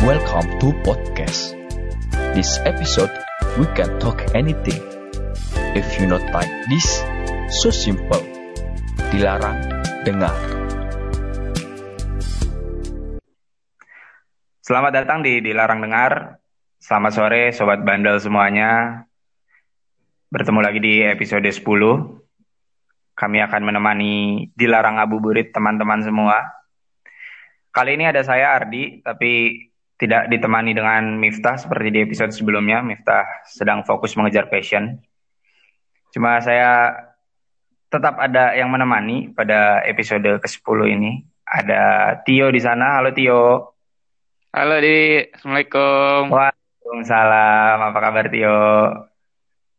Welcome to podcast. This episode we can talk anything. If you not like this, so simple. Dilarang dengar. Selamat datang di Dilarang Dengar. Selamat sore Sobat Bandel semuanya. Bertemu lagi di episode 10. Kami akan menemani Dilarang Ngabuburit teman-teman semua. Kali ini ada saya Ardi, tapi tidak ditemani dengan Miftah seperti di episode sebelumnya. Miftah sedang fokus mengejar passion. Cuma saya tetap ada yang menemani pada episode ke-10 ini. Ada Tio di sana. Halo Tio. Halo Di, Assalamualaikum. Waalaikumsalam. Apa kabar Tio?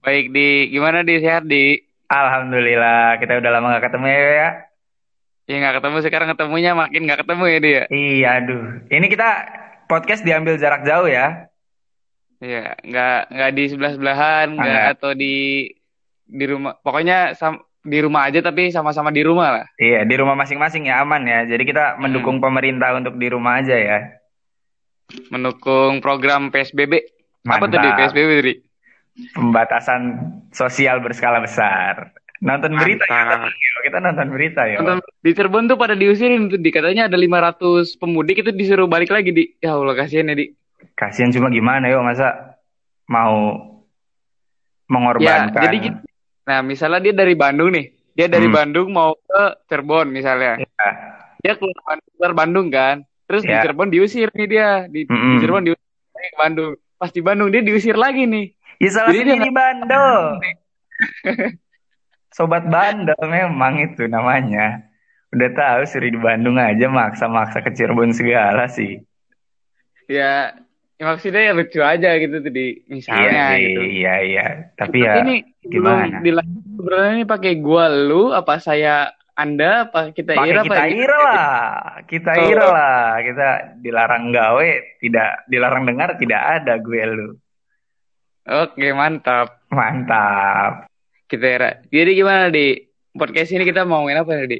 Baik Di, gimana Di? Sehat Di? Alhamdulillah. Kita udah lama gak ketemu ya. ya? Ya nggak ketemu sekarang ketemunya makin nggak ketemu ya dia. Iya, aduh. Ini kita podcast diambil jarak jauh ya. Iya, nggak nggak di sebelah sebelahan, nggak atau di di rumah. Pokoknya sam- di rumah aja tapi sama-sama di rumah lah. Iya, di rumah masing-masing ya aman ya. Jadi kita mendukung pemerintah untuk di rumah aja ya. Mendukung program PSBB. Apa tuh di Mantap. PSBB Di? Pembatasan sosial berskala besar. Nonton berita ya, kita nonton berita ya. Nonton Di Cirebon tuh pada diusirin tuh di katanya ada 500 pemudik itu disuruh balik lagi di. Ya Allah kasihan ya di. Kasihan cuma gimana yo masa mau Ya, mengorbankan. jadi gitu. Nah, misalnya dia dari Bandung nih. Dia dari Hmm. Bandung mau ke Cirebon misalnya. Ya, dia keluar Bandung, keluar Bandung kan terus di Ya. Cirebon diusir nih dia di, di Mm-mm. Cirebon diusir ke Bandung pas di Bandung dia diusir lagi nih Ya salah Jadi dia sendiri bandel. Sobat bandel memang itu namanya. Udah tahu suruh di Bandung aja maksa-maksa ke Cirebon segala sih. ya, ya maksudnya ya lucu aja gitu tuh di misalnya iya gitu iya iya. Tapi Tapi ya ini gimana? dilanjut sebenarnya ini pakai gua lu apa saya anda apa kita pakai ira kita apa ira lah, kita Oh. ira lah. Kita dilarang gawe, tidak dilarang dengar, tidak ada gue lu. oke mantap Mantap. Kita ira jadi gimana di podcast ini kita mau ngomongin apa nih di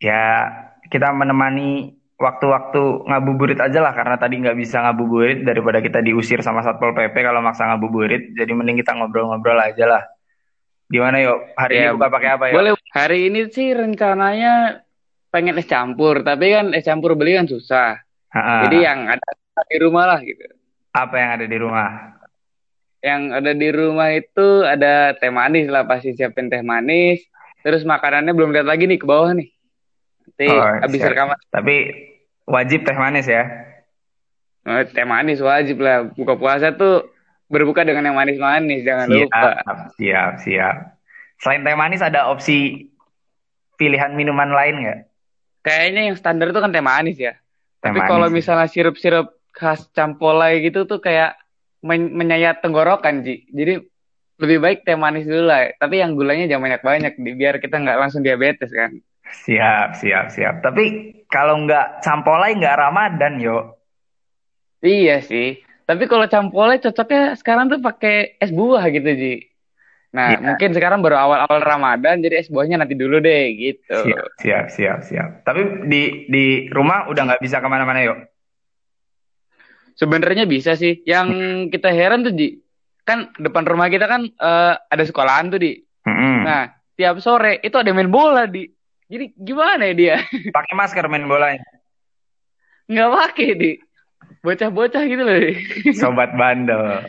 Ya kita menemani waktu-waktu ngabuburit aja lah karena tadi nggak bisa ngabuburit daripada kita diusir sama satpol pp kalau maksa ngabuburit. Jadi mending kita ngobrol-ngobrol aja lah. Gimana yuk? Hari ini Ya, buka pakai apa ya? boleh hari ini sih rencananya pengen es campur tapi kan es campur beli kan susah Ha-ha. Jadi yang ada di rumah lah gitu. apa yang ada di rumah? Yang ada di rumah itu ada teh manis lah pasti siapin teh manis. Terus makanannya belum lihat lagi nih ke bawah nih. Nanti Oh, habis siap. rekaman Tapi wajib teh manis ya. oh, teh manis wajib lah. Buka puasa tuh berbuka dengan yang manis-manis jangan lupa. Siap, siap, siap. Selain teh manis ada opsi pilihan minuman lain nggak? Kayaknya yang standar tuh kan teh manis ya. Teh Tapi kalau misalnya sirup-sirup khas campolai gitu tuh kayak men- menyayat tenggorokan Ji. Jadi lebih baik teh manis dulu lah. Tapi yang gulanya jangan banyak-banyak biar kita nggak langsung diabetes kan. Siap, siap, siap. Tapi kalau nggak campolai nggak Ramadan yo. Iya sih. Tapi kalau campolnya cocoknya sekarang tuh pakai es buah gitu, Ji. Nah, Iya. mungkin sekarang baru awal-awal Ramadan, jadi es buahnya nanti dulu deh, gitu. Siap, siap, siap, siap. Tapi di di rumah udah nggak bisa ke mana-mana yuk. Sebenarnya bisa sih. Yang kita heran tuh, Ji, kan depan rumah kita kan eh, ada sekolahan tuh, Di. Mm-mm. Nah, tiap sore itu ada main bola, Di. Jadi gimana ya dia? Pakai masker main bolanya. Nggak pakai, Di. Bocah-bocah gitu loh, Di. Sobat bandel.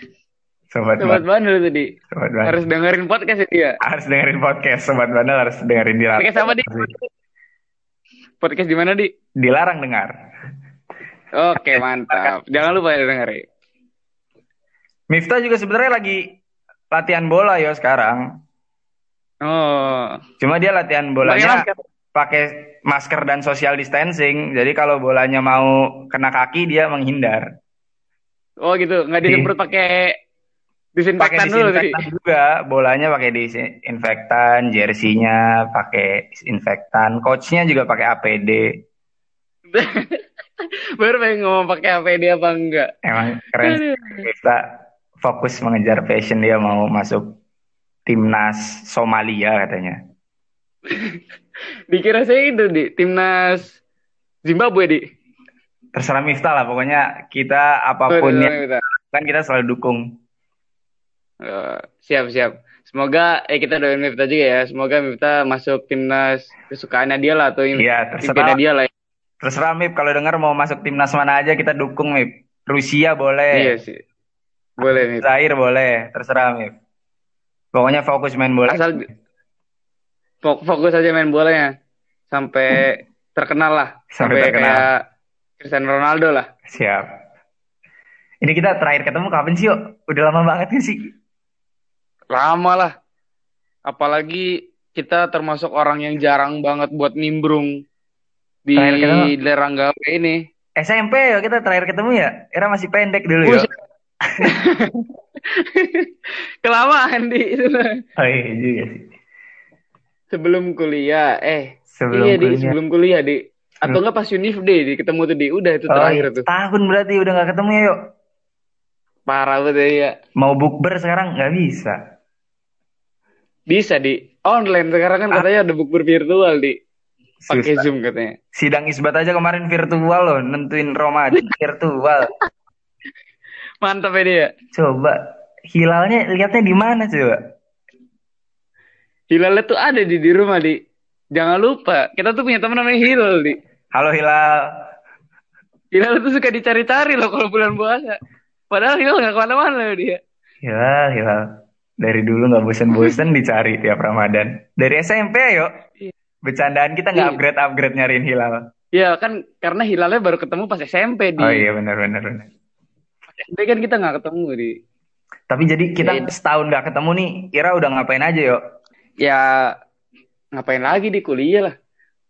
Sobat, Sobat bandel. bandel tuh, Di. Sobat bandel. Harus dengerin podcast ya dia. Harus dengerin podcast. Sobat bandel harus dengerin dilarang. Podcast apa, Di? Podcast di mana, Di? Dilarang dengar. Oke, mantap. Jangan lupa ya dengerin. Miftah juga sebenarnya lagi latihan bola yo sekarang. Oh, Cuma dia latihan bolanya pakai masker dan social distancing. Jadi kalau bolanya mau kena kaki dia menghindar. Oh gitu, nggak Di- disemprot pakai disinfektan dulu tadi. juga, bolanya pakai disinfektan, jersinya pakai disinfektan, coachnya juga pakai APD. Baru pengen ngomong pakai APD apa enggak? Emang keren. Kita fokus mengejar passion dia mau masuk timnas Somalia katanya. Dikira saya itu di timnas Zimbabwe di. terserah Miftah lah pokoknya kita apa pun yang kan kita selalu dukung. Uh, siap siap. Semoga eh kita doain Miftah juga ya. Semoga Miftah masuk timnas kesukaannya dia lah atau Iya, terserah. dia lah. Ya. Terserah Mip kalau dengar mau masuk timnas mana aja kita dukung Mip. Rusia boleh. Iya sih. Boleh Mip. Zaire boleh, terserah Mip. Pokoknya fokus main bola. Asal fokus aja main bolanya sampai terkenal lah. Sampai, sampai terkenal. kayak Cristiano Ronaldo lah. Siap. Ini kita terakhir ketemu kapan sih, yuk? Udah lama banget nih sih? Lama lah. Apalagi kita termasuk orang yang jarang banget buat nimbrung di lerang gawe ini. SMP ya kita terakhir ketemu ya. Era masih pendek dulu ya. Kelamaan di itu. Oh iya juga sih. Sebelum kuliah, eh. Sebelum iya kuliah. di sebelum kuliah di. Atau enggak pas Unif deh di ketemu tuh di. Udah itu oh, terakhir iya. tuh. Tahun berarti udah nggak ketemu ya yuk. Parah banget ya. Mau bukber sekarang nggak bisa. Bisa di online sekarang kan ah. katanya ada bukber virtual di. Pakai Zoom katanya. Sidang isbat aja kemarin virtual loh, nentuin Ramadan virtual. Mantap ya dia. Coba hilalnya lihatnya di mana coba? Hilalnya tuh ada di di rumah di. Jangan lupa, kita tuh punya teman namanya Hilal di. Halo Hilal. Hilal tuh suka dicari-cari loh kalau bulan puasa. Padahal Hilal nggak ke mana-mana loh dia. Hilal, Hilal. Dari dulu nggak bosen-bosen dicari tiap Ramadan. Dari SMP ayo. Iya. Bercandaan kita nggak iya. upgrade upgrade nyariin Hilal. Iya kan karena Hilalnya baru ketemu pas SMP di. Oh iya benar benar benar. SD kan kita nggak ketemu di. Tapi jadi kita ya, setahun nggak ketemu nih, Ira udah ngapain aja yuk? Ya ngapain lagi di kuliah lah.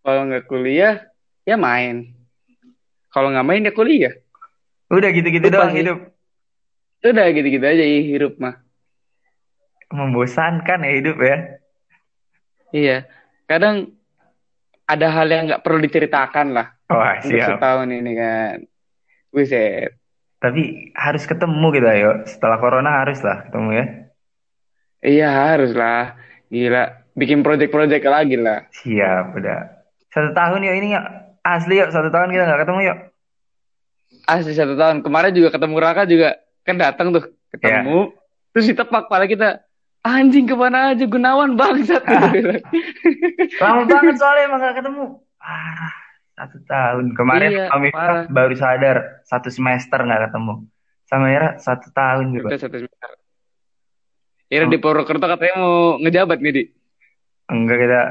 Kalau nggak kuliah, ya main. Kalau nggak main ya kuliah. Udah gitu-gitu doang hidup. Udah gitu-gitu aja ya hidup mah. Membosankan ya hidup ya. Iya. Kadang ada hal yang nggak perlu diceritakan lah. Wah, siap. Untuk setahun ini kan. Buset. Tapi harus ketemu gitu ayo. Setelah corona harus lah ketemu ya. Iya harus lah. Gila. Bikin project-project lagi lah. Siap udah. Satu tahun ya ini ya. Asli yuk satu tahun kita nggak ketemu yuk. Asli satu tahun. Kemarin juga ketemu Raka juga. Kan datang tuh. Ketemu. Yeah. Terus ditepak pala kita. Anjing ke mana aja Gunawan bangsat. Lama banget soalnya emang gak ketemu. Parah. Satu tahun. Kemarin iya, kami baru sadar satu semester nggak ketemu. Sama Ira satu tahun juga. satu semester. Ira di Purwokerto katanya mau ngejabat nih, Di. Enggak, kita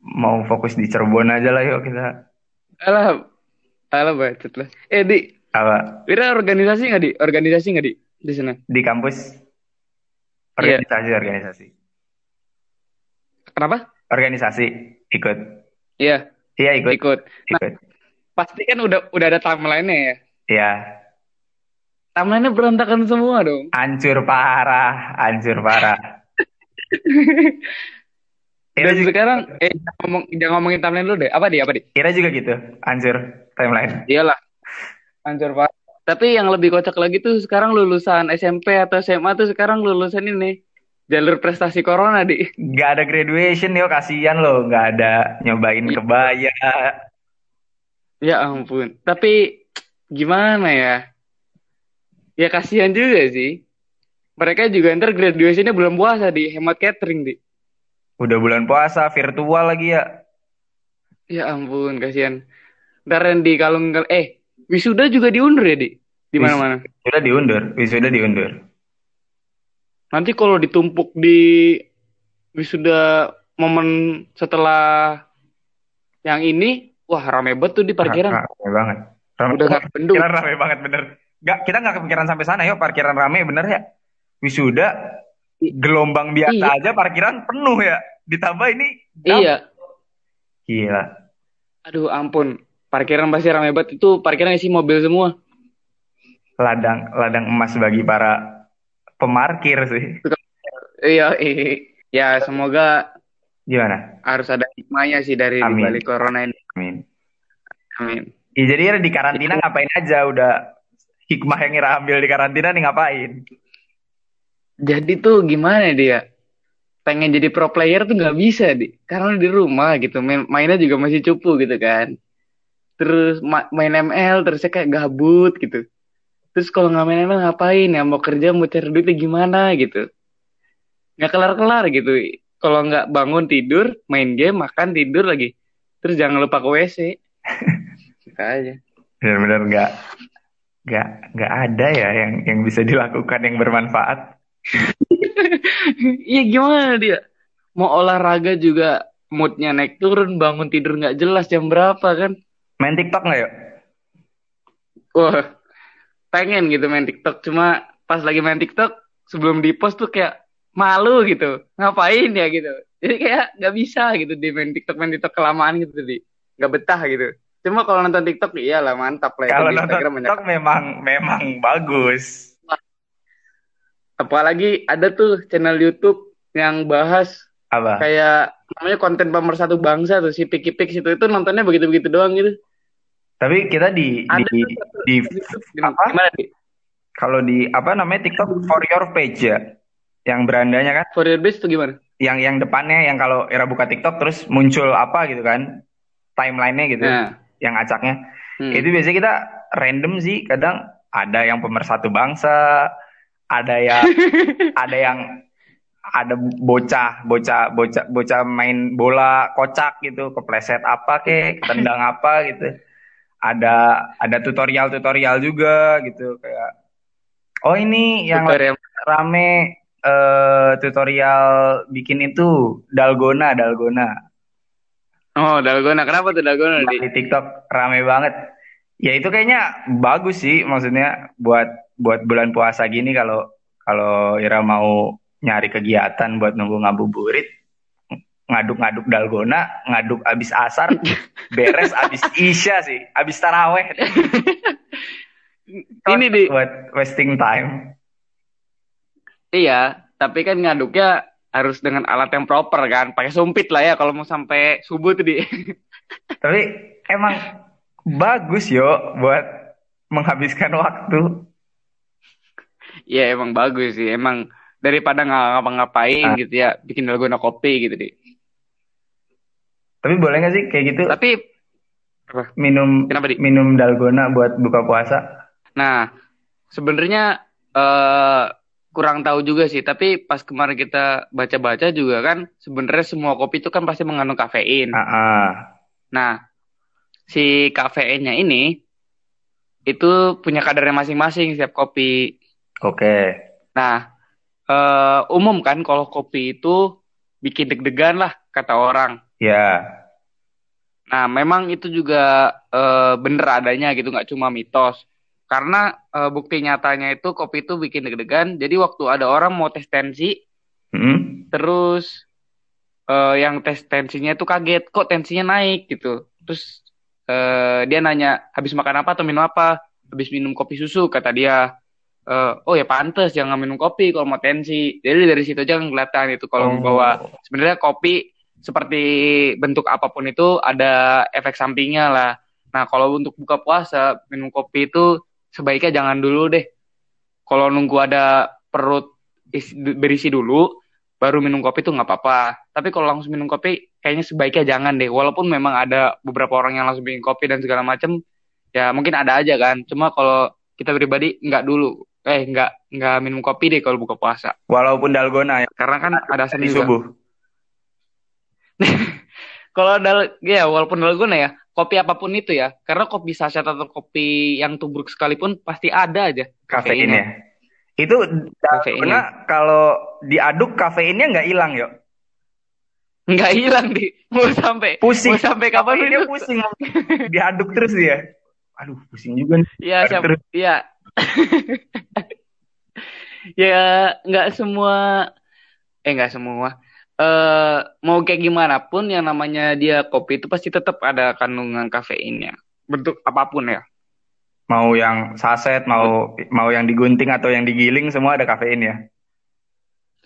mau fokus di Cirebon aja lah yuk kita. Alah, alah bacot lah. Eh, Di. Apa? Ira organisasi nggak, Di? Organisasi nggak, Di? Di sana? Di kampus. Iya. Organisasi, yeah. organisasi. Kenapa? Organisasi, ikut. Iya. Iya ikut. Ikut. Nah, ikut. Pasti kan udah udah ada timeline-nya ya. Iya. Timeline-nya berantakan semua dong. Hancur parah, hancur parah. Dan juga, sekarang eh jangan, ngomong, jangan ngomongin timeline dulu deh. Apa dia? Apa dia? Kira juga gitu, hancur timeline. Iyalah. Hancur parah. Tapi yang lebih kocak lagi tuh sekarang lulusan SMP atau SMA tuh sekarang lulusan ini jalur prestasi corona di. Nggak ada graduation yo kasihan loh nggak ada nyobain iya. kebaya. Ya ampun. Tapi gimana ya? Ya kasihan juga sih. Mereka juga ntar graduationnya bulan puasa di. Hemat catering di. Udah bulan puasa virtual lagi ya. Ya ampun kasihan. Ntar di kalung eh wisuda juga diundur ya di di mana mana wisuda diundur wisuda diundur Nanti kalau ditumpuk di wisuda momen setelah yang ini, wah rame banget tuh di parkiran. Rame banget. Rame, Udah gak bendung. rame banget bener. Gak, kita nggak kepikiran sampai sana yuk parkiran rame bener ya. Wisuda gelombang biasa iya. aja parkiran penuh ya. Ditambah ini. Iya. Gila. Aduh ampun. Parkiran pasti rame banget itu parkiran isi mobil semua. Ladang ladang emas bagi para pemarkir sih. Iya, ya semoga gimana? Harus ada hikmahnya sih dari Amin. balik corona ini. Amin. Amin. Ya, jadi ya di karantina ngapain aja udah hikmah yang Ira ambil di karantina nih ngapain? Jadi tuh gimana dia? Pengen jadi pro player tuh nggak bisa di karena di rumah gitu main mainnya juga masih cupu gitu kan. Terus ma- main ML terusnya kayak gabut gitu. Terus kalau nggak main ML ngapain ya? Mau kerja mau cari duitnya gimana gitu. Nggak kelar-kelar gitu. Kalau nggak bangun tidur main game makan tidur lagi. Terus jangan lupa ke WC gitu aja. Benar-benar nggak nggak nggak ada ya yang yang bisa dilakukan yang bermanfaat. iya gimana dia? Mau olahraga juga moodnya naik turun bangun tidur nggak jelas jam berapa kan Main TikTok nggak yuk? wah pengen gitu main TikTok. Cuma pas lagi main TikTok sebelum di post tuh kayak malu gitu. Ngapain ya gitu? Jadi kayak nggak bisa gitu di main TikTok. Main TikTok kelamaan gitu di. Nggak betah gitu. Cuma kalau nonton TikTok iyalah mantap lah itu Kalau nonton Instagram banyak. TikTok memang memang bagus. apalagi ada tuh channel YouTube yang bahas Apa? kayak namanya konten pemersatu bangsa tuh si Piki Pix itu itu nontonnya begitu-begitu doang gitu Tapi kita di ada di satu di YouTube apa? gimana di kalau di apa namanya TikTok for your page ya. Yang berandanya kan for your base tuh gimana yang yang depannya yang kalau era buka TikTok terus muncul apa gitu kan timelinenya gitu nah yang acaknya hmm. itu biasanya kita random sih kadang ada yang pemersatu bangsa ada yang ada yang ada bocah bocah bocah bocah main bola kocak gitu kepleset apa kek tendang apa gitu ada ada tutorial tutorial juga gitu kayak oh ini yang tutorial rame eh tutorial bikin itu dalgona dalgona. Oh dalgona. Kenapa tuh dalgona di di? TikTok rame banget. Ya itu kayaknya bagus sih maksudnya buat buat bulan puasa gini kalau kalau Ira mau nyari kegiatan buat nunggu ngabuburit ngaduk-ngaduk dalgona ngaduk abis asar beres abis isya sih abis taraweh ini di buat wasting time Iya, tapi kan ngaduknya harus dengan alat yang proper kan. Pakai sumpit lah ya kalau mau sampai subuh tuh di. Tapi emang bagus yo buat menghabiskan waktu. Iya emang bagus sih. Emang daripada nggak ngapa-ngapain Ah. gitu ya, bikin dalgona kopi gitu di. Tapi boleh nggak sih kayak gitu Tapi minum kenapa di? minum dalgona buat buka puasa? Nah, sebenarnya eh kurang tahu juga sih. Tapi pas kemarin kita baca-baca juga kan, sebenarnya semua kopi itu kan pasti mengandung kafein. Ah, ah. Nah, si kafeinnya ini itu punya kadarnya masing-masing setiap kopi. Oke. Nah, eh, umum kan kalau kopi itu bikin deg-degan lah kata orang. Ya. Nah, memang itu juga eh, bener adanya gitu, nggak cuma mitos. Karena eh, bukti nyatanya itu kopi itu bikin deg-degan. Jadi waktu ada orang mau tes tensi, Hmm? terus eh, yang tes tensinya itu kaget, kok tensinya naik gitu. Terus eh, dia nanya, habis makan apa atau minum apa? Habis minum kopi susu, kata dia. Eh, oh ya pantes jangan minum kopi kalau mau tensi. Jadi dari situ aja kan kelihatan itu kalau Oh. bahwa sebenarnya kopi seperti bentuk apa pun itu ada efek sampingnya lah. Nah kalau untuk buka puasa minum kopi itu sebaiknya jangan dulu deh. Kalau nunggu ada perut isi- berisi dulu, baru minum kopi tuh nggak apa-apa. Tapi kalau langsung minum kopi, kayaknya sebaiknya jangan deh. Walaupun memang ada beberapa orang yang langsung bikin kopi dan segala macem, ya mungkin ada aja kan. Cuma kalau kita pribadi nggak dulu, eh nggak nggak minum kopi deh kalau buka puasa. Walaupun dalgona ya Karena kan ada seni subuh. Kalau dal, ya walaupun dalgona ya, kopi apa pun itu ya, karena kopi saset atau kopi yang tubruk sekalipun pasti ada aja Kafeinnya. Itu Kafeinnya. kalau diaduk kafeinnya nggak hilang yo. Nggak hilang di, mau sampai Pusing. mau sampai kapan itu? pusing. diaduk terus dia. Aduh, pusing juga nih. Iya, siap, Terus. iya. ya nggak semua, eh nggak semua. Eh mau kayak gimana pun yang namanya dia kopi itu pasti tetap ada kandungan kafeinnya. Bentuk apa pun ya. Mau yang saset, mau mau yang digunting atau yang digiling semua ada kafein ya.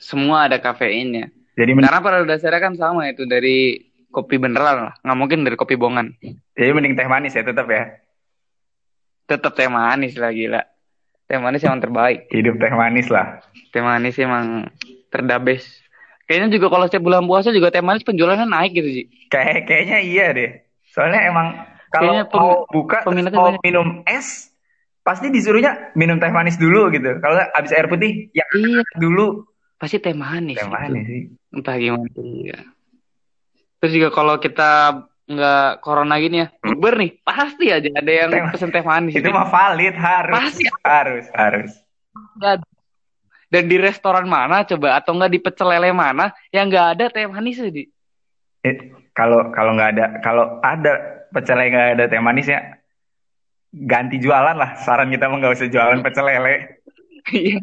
Semua ada kafeinnya. Jadi men- Karena pada dasarnya kan sama itu dari kopi beneran lah. Nggak mungkin dari kopi bohongan. jadi mending teh manis ya tetap ya. Tetap teh manis lah gila. Teh manis emang terbaik. Hidup teh manis lah. Teh manis emang terdabes. Kayaknya juga kalau setiap bulan puasa juga teh manis penjualannya naik gitu sih. Kayak kayaknya iya deh. Soalnya emang Kalau pem- mau buka mau banyak. minum es, pasti disuruhnya minum teh manis dulu gitu. Kalau habis air putih, ya Iya, dulu pasti teh manis. teh gitu. manis sih. Entah gimana. Iya. Terus juga kalau kita nggak corona gini ya, bukber nih, pasti aja ada yang Teh- pesen teh manis. Itu nih. mah valid harus, Pasti. harus, harus. Ada. Dan di restoran mana coba atau nggak di pecel lele mana yang nggak ada teh manis di? Eh, Kalau kalau nggak ada, kalau ada pecel lele nggak ada teh manisnya, ganti jualan lah. Saran kita mah nggak usah jualan pecel lele. Iya.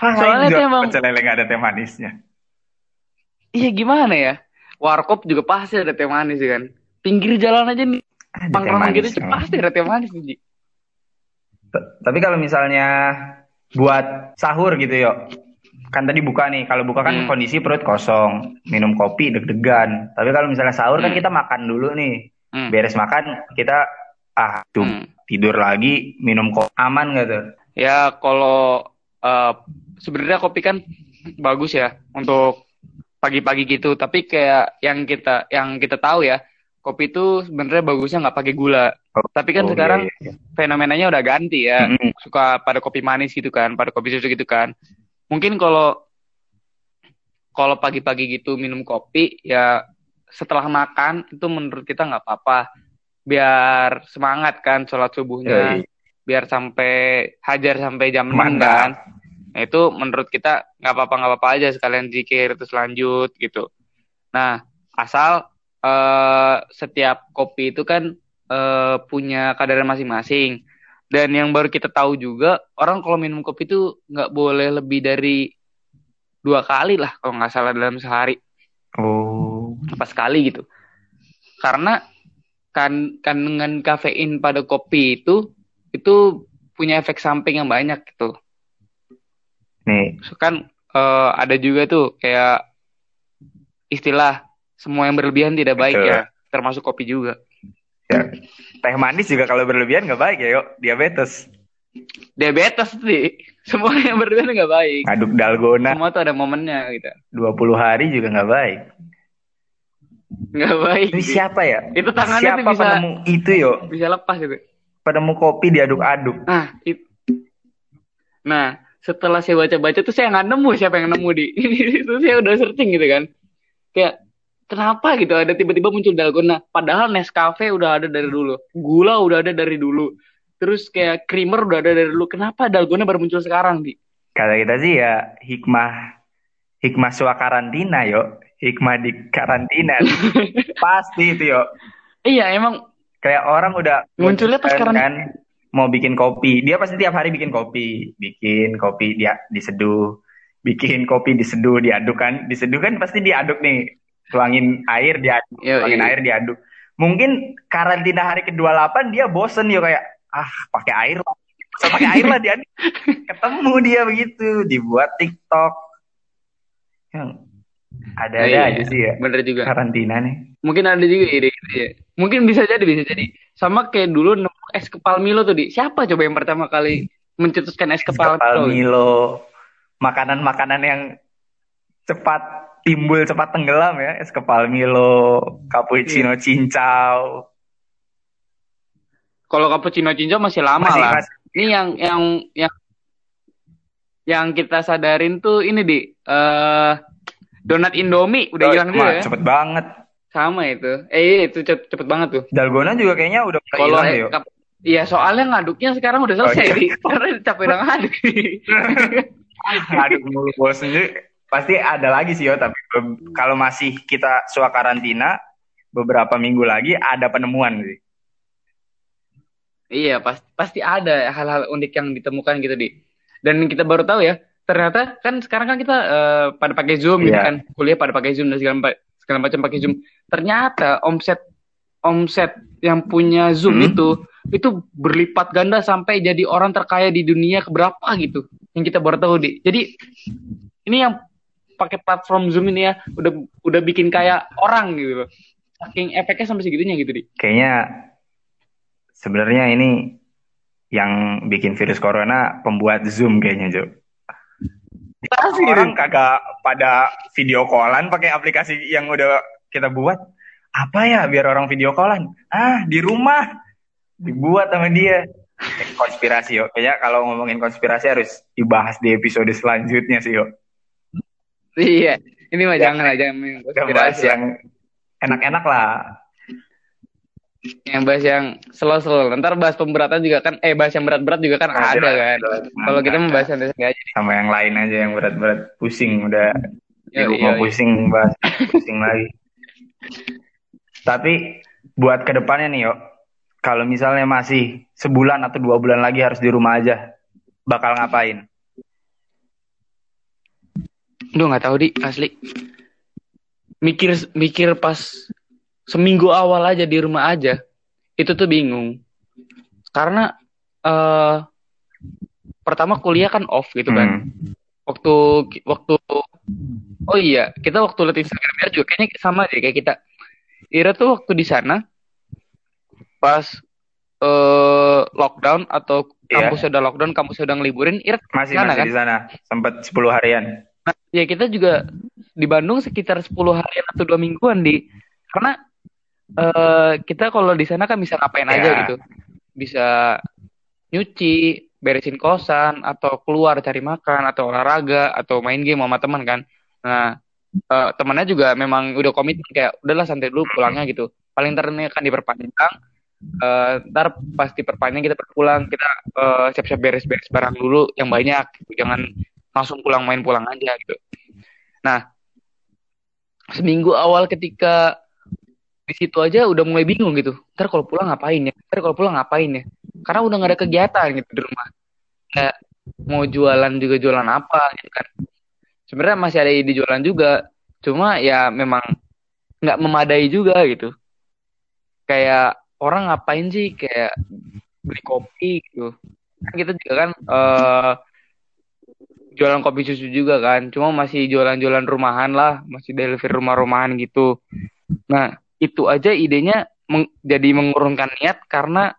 Soalnya jual tuh emang- pecel lele nggak ada teh manisnya. Iya gimana ya? Warkop juga pasti ada teh manis ya kan. Pinggir jalan aja nih, teh pangkalan manis gitu pasti ada teh manis Ji. T- Tapi kalau misalnya buat sahur gitu yuk, kan tadi buka nih. Kalau buka kan Hmm. kondisi perut kosong, minum kopi deg-degan. Tapi kalau misalnya sahur kan Hmm. kita makan dulu nih. Hmm. Beres makan kita ah cum, Hmm. tidur lagi, minum kopi aman gak tuh? Ya kalau eh, sebenarnya kopi kan bagus ya untuk pagi-pagi gitu. Tapi kayak yang kita yang kita tahu ya, kopi itu sebenarnya bagusnya nggak pakai gula. Oh, Tapi kan oh, sekarang iya, iya. Fenomenanya udah ganti ya. Mm-mm. Suka pada kopi manis gitu kan, pada kopi susu gitu kan. Mungkin kalau kalau pagi-pagi gitu minum kopi ya setelah makan itu menurut kita nggak apa-apa. Biar semangat kan sholat subuhnya. Yoi. Biar sampai hajar sampai jam 6 Mantap. kan. Nah, itu menurut kita nggak apa-apa nggak apa-apa aja sekalian zikir terus lanjut gitu. Nah, asal eh, setiap kopi itu kan eh, punya kadar masing-masing. Dan yang baru kita tahu juga orang kalau minum kopi itu nggak boleh lebih dari dua kali lah kalau nggak salah dalam sehari Oh, apa sekali gitu. Karena kan kandungan kafein pada kopi itu itu punya efek samping yang banyak gitu. nih So, kan eh, ada juga tuh kayak istilah semua yang berlebihan tidak baik Betul. ya, termasuk kopi juga. Ya. Teh manis juga kalau berlebihan nggak baik ya yuk, diabetes. Diabetes sih, semua yang berlebihan nggak baik. Ngaduk dalgona Semua tuh ada momennya gitu. 20 hari juga nggak baik. Nggak baik. Ini siapa ya? Itu tangannya siapa tuh bisa penemu itu yuk? bisa lepas gitu. Penemu kopi diaduk-aduk. Nah, it- nah setelah saya baca-baca tuh saya nggak nemu siapa yang nemu di itu saya udah searching gitu kan. Kayak kenapa gitu ada tiba-tiba muncul dalgona padahal Nescafe udah ada dari dulu. Gula udah ada dari dulu. Terus kayak creamer udah ada dari dulu. Kenapa dalgona baru muncul sekarang, Di? Kata kita sih ya hikmah hikmah sua karantina yo, hikmah di karantina pasti itu yo. Iya, emang Kayak orang udah Munculnya pas karantina. kan, mau bikin kopi, dia pasti tiap hari bikin kopi, bikin kopi dia diseduh, bikin kopi diseduh, diaduk kan, diseduh kan pasti diaduk nih, tuangin air diaduk, Yo, tuangin iya. air diaduk. Mungkin karantina hari ke-28 dia bosen yo kayak ah pakai air lah, pakai air lah diaduk. Ketemu dia begitu, dibuat TikTok. Yang ada-ada Iya, aja sih ya bener juga. karantina nih. Mungkin ada juga ide gitu ya. Mungkin bisa jadi, bisa jadi. Sama kayak dulu nemu es kepal Milo tuh, Di. Siapa coba yang pertama kali mencetuskan es kepal, Kepal Milo? Milo, makanan-makanan yang cepat timbul cepat tenggelam ya, es kepal Milo, cappuccino cincau, Kalau cappuccino cincau masih lama masih lah. masih Ini yang yang yang yang kita sadarin tuh ini di eh donat Indomie udah hilang Wah, ya. cepet banget. Sama itu. Eh iya, itu cepet, cepet banget tuh. Dalgona juga kayaknya udah hilang ya. Iya soalnya ngaduknya sekarang udah selesai Oh, iya. Di. Karena capek ngaduk. Aduh mulu sendiri. Pasti ada lagi sih yo, tapi kalau masih kita sua karantina beberapa minggu lagi ada penemuan sih. Iya, pasti pasti ada hal-hal unik yang ditemukan gitu di. Dan kita baru tahu ya, ternyata kan sekarang kan kita eh, pada pakai Zoom gitu Iya. kan, kuliah pada pakai Zoom dan segala, segala macam pakai Zoom. Ternyata omset omset yang punya Zoom Hmm. itu itu berlipat ganda sampai jadi orang terkaya di dunia keberapa gitu. Yang kita baru tahu di. Jadi ini yang pakai platform Zoom ini ya udah udah bikin kayak orang gitu loh. Saking efeknya sampai segitunya gitu di. Kayaknya sebenarnya ini yang bikin virus corona pembuat Zoom kayaknya, Jo. Pasti Orang kagak pada video callan pakai aplikasi yang udah kita buat. apa ya biar orang video callan? Ah, di rumah. Dibuat sama dia. Konspirasi yo. Kayaknya kalau ngomongin konspirasi harus dibahas di episode selanjutnya sih yo. Iya, ini mah Ya. jangan lah, jangan bahas lah. yang enak-enak lah. Yang bahas yang slow-slow. Ntar bahas pemberatan juga kan, eh bahas yang berat-berat juga kan ada kan. Kalau kita membahas yang santai aja. sama yang lain aja yang berat-berat pusing udah Yoi, rumah yoi. pusing bahas pusing lagi. Tapi buat ke depannya nih yo, kalau misalnya masih sebulan atau dua bulan lagi harus di rumah aja, bakal ngapain? Duh nggak tahu di asli. Mikir mikir pas seminggu awal aja di rumah aja, itu tuh bingung. Karena eh pertama kuliah kan off gitu kan. Hmm. Waktu waktu oh iya kita waktu liat Instagramnya juga kayaknya sama deh kayak kita. Ira tuh waktu di sana pas eh lockdown atau Iya. kampus udah lockdown, kampus udah ngeliburin, Ira Masih Sana, masih kan? di sana, sempat 10 harian. Nah, ya kita juga di Bandung sekitar 10 harian atau dua mingguan di karena eh kita kalau di sana kan bisa ngapain aja Ya. gitu. Bisa nyuci, beresin kosan atau keluar cari makan atau olahraga atau main game sama teman kan. Nah, eh, temannya juga memang udah komitmen kayak udahlah santai dulu pulangnya gitu. Paling ntar ini akan diperpanjang. Eh, ntar pas diperpanjang kita pulang kita siap-siap beres-beres barang dulu yang banyak gitu. Jangan langsung pulang main pulang aja gitu. Nah, seminggu awal ketika di situ aja udah mulai bingung gitu. Ntar kalau pulang ngapain ya? Ntar kalau pulang ngapain ya? Karena udah nggak ada kegiatan gitu di rumah. Kayak mau jualan juga jualan apa gitu kan. Sebenarnya masih ada ide jualan juga. Cuma ya memang nggak memadai juga gitu. Kayak orang ngapain sih kayak beli kopi gitu. Kan kita juga kan eh jualan kopi susu juga kan. Cuma masih jualan-jualan rumahan lah, masih delivery rumah-rumahan gitu. Nah, itu aja idenya meng- jadi mengurungkan niat karena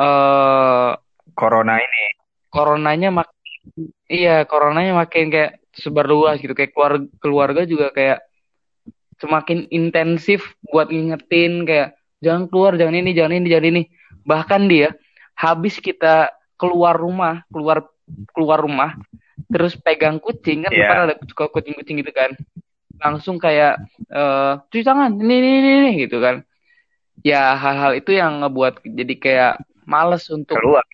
eh Corona ini. coronanya mak iya, coronanya makin kayak sebar luas gitu. Kayak keluarga, keluarga juga kayak semakin intensif buat ngingetin kayak jangan keluar, jangan ini, jangan ini, jangan ini. Bahkan dia habis kita keluar rumah, keluar keluar rumah, terus pegang kucing kan Iya. depan ada suka kucing-kucing gitu kan. Langsung kayak eh cuci tangan, ini, ini, ini, ini, gitu kan. Ya hal-hal itu yang ngebuat jadi kayak males untuk Keluar.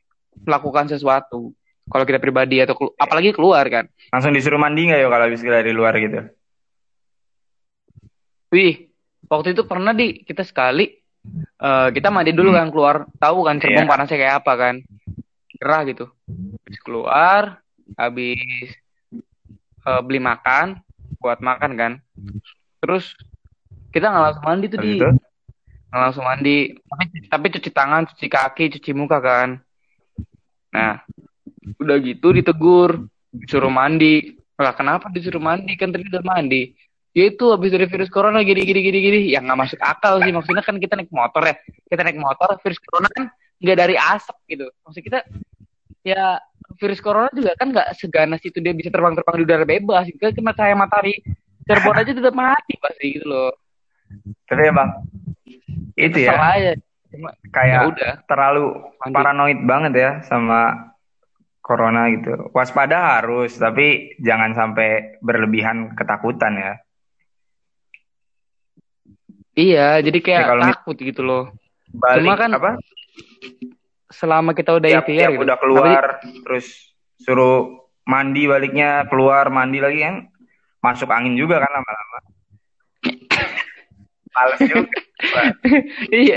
melakukan sesuatu. Kalau kita pribadi atau kelu- apalagi keluar kan. Langsung disuruh mandi nggak yo kalau habis dari luar gitu? Wih, waktu itu pernah di kita sekali eh kita mandi dulu kan keluar, tahu kan cerbung Iya. panasnya kayak apa kan. Gerah gitu. Habis keluar, habis eh, beli makan, buat makan kan. Terus kita nggak langsung mandi tuh di nggak langsung mandi, tapi, tapi cuci tangan, cuci kaki, cuci muka kan. Nah, udah gitu ditegur, disuruh mandi. Lah kenapa disuruh mandi kan tadi udah mandi? Ya itu habis dari virus corona gini gini gini gini. Ya nggak masuk akal sih maksudnya kan kita naik motor ya. Kita naik motor virus corona kan nggak dari asap gitu. Maksud kita ya virus corona juga kan nggak seganas itu dia bisa terbang-terbang di udara bebas. Gitu. Kan cuma cahaya matahari Cirebon aja tetap mati pasti gitu loh. Tapi emang itu ya Salah aja. Cuma ya kayak udah. terlalu Mandi. paranoid banget ya sama corona gitu. Waspada harus, tapi jangan sampai berlebihan ketakutan ya. Iya, jadi kayak Ya, kalau takut gitu loh. Balik Cuma kan apa? Selama kita udah Tiap, ikhtiar tiap gitu. udah keluar, terus suruh mandi baliknya keluar mandi lagi kan masuk angin juga kan lama-lama. Males juga. sih? iya.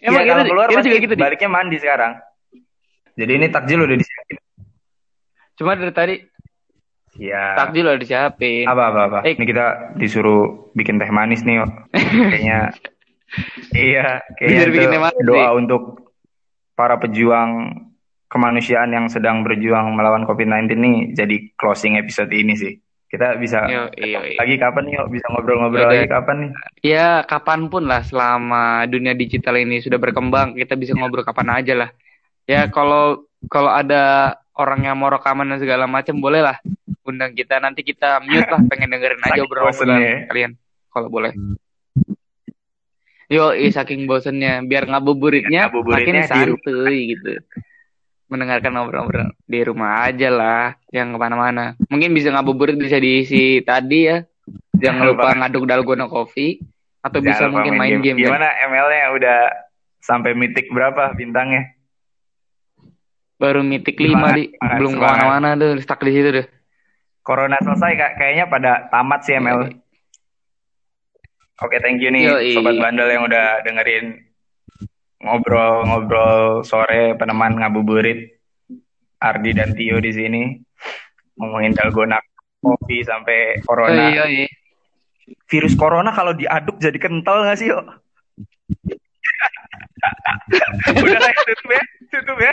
Emang Iya, kita, keluar kita juga gitu, Di. baliknya mandi sekarang. Jadi ini takjil udah disiapin. Cuma dari tadi Iya. takjil udah disiapin. Apa apa apa. Eh. Ini kita disuruh bikin teh manis nih, kayaknya. iya, kayaknya Disuruh bikin itu teh manis, doa Di. untuk para pejuang kemanusiaan yang sedang berjuang melawan COVID-19 nih jadi closing episode ini sih. Kita bisa Yo, iyo, iyo. lagi kapan nih, yuk? Bisa ngobrol-ngobrol lagi kapan nih? Ya, kapan pun lah selama dunia digital ini sudah berkembang, kita bisa ngobrol kapan aja lah. Ya, kalau kalau ada orang yang mau rekaman dan segala macam, boleh lah undang kita. Nanti kita mute lah, pengen dengerin aja obrolan ya. kalian. Kalau boleh. Yo, saking bosennya, biar ngabuburitnya Ngabuburitnya makin santuy gitu. Mendengarkan obrolan di rumah aja lah, yang ke mana-mana. Mungkin bisa ngabuburit bisa diisi tadi ya. Jangan lupa ngaduk dalgona coffee atau bisa Jangan lupa mungkin main game. kan? Gimana ML-nya udah sampai mitik berapa bintangnya? Baru mitik Semangat, 5 di, belum ke mana-mana tuh, stuck di situ deh. Corona selesai kak, kayaknya pada tamat sih ML. Oke, thank you nih Yoi. sobat bandel yang udah dengerin ngobrol-ngobrol sore peneman ngabuburit Ardi dan Tio di sini ngomongin dalgona kopi sampai corona. iya, iya. Virus corona kalau diaduk jadi kental nggak sih, yo? Udah lah, tutup ya, tutup ya.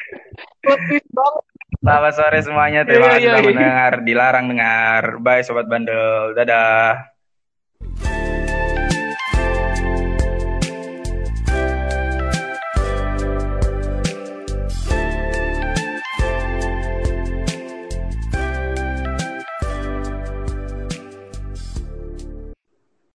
Selamat sore semuanya, terima kasih telah mendengar. Dilarang dengar. Bye sobat bandel, dadah.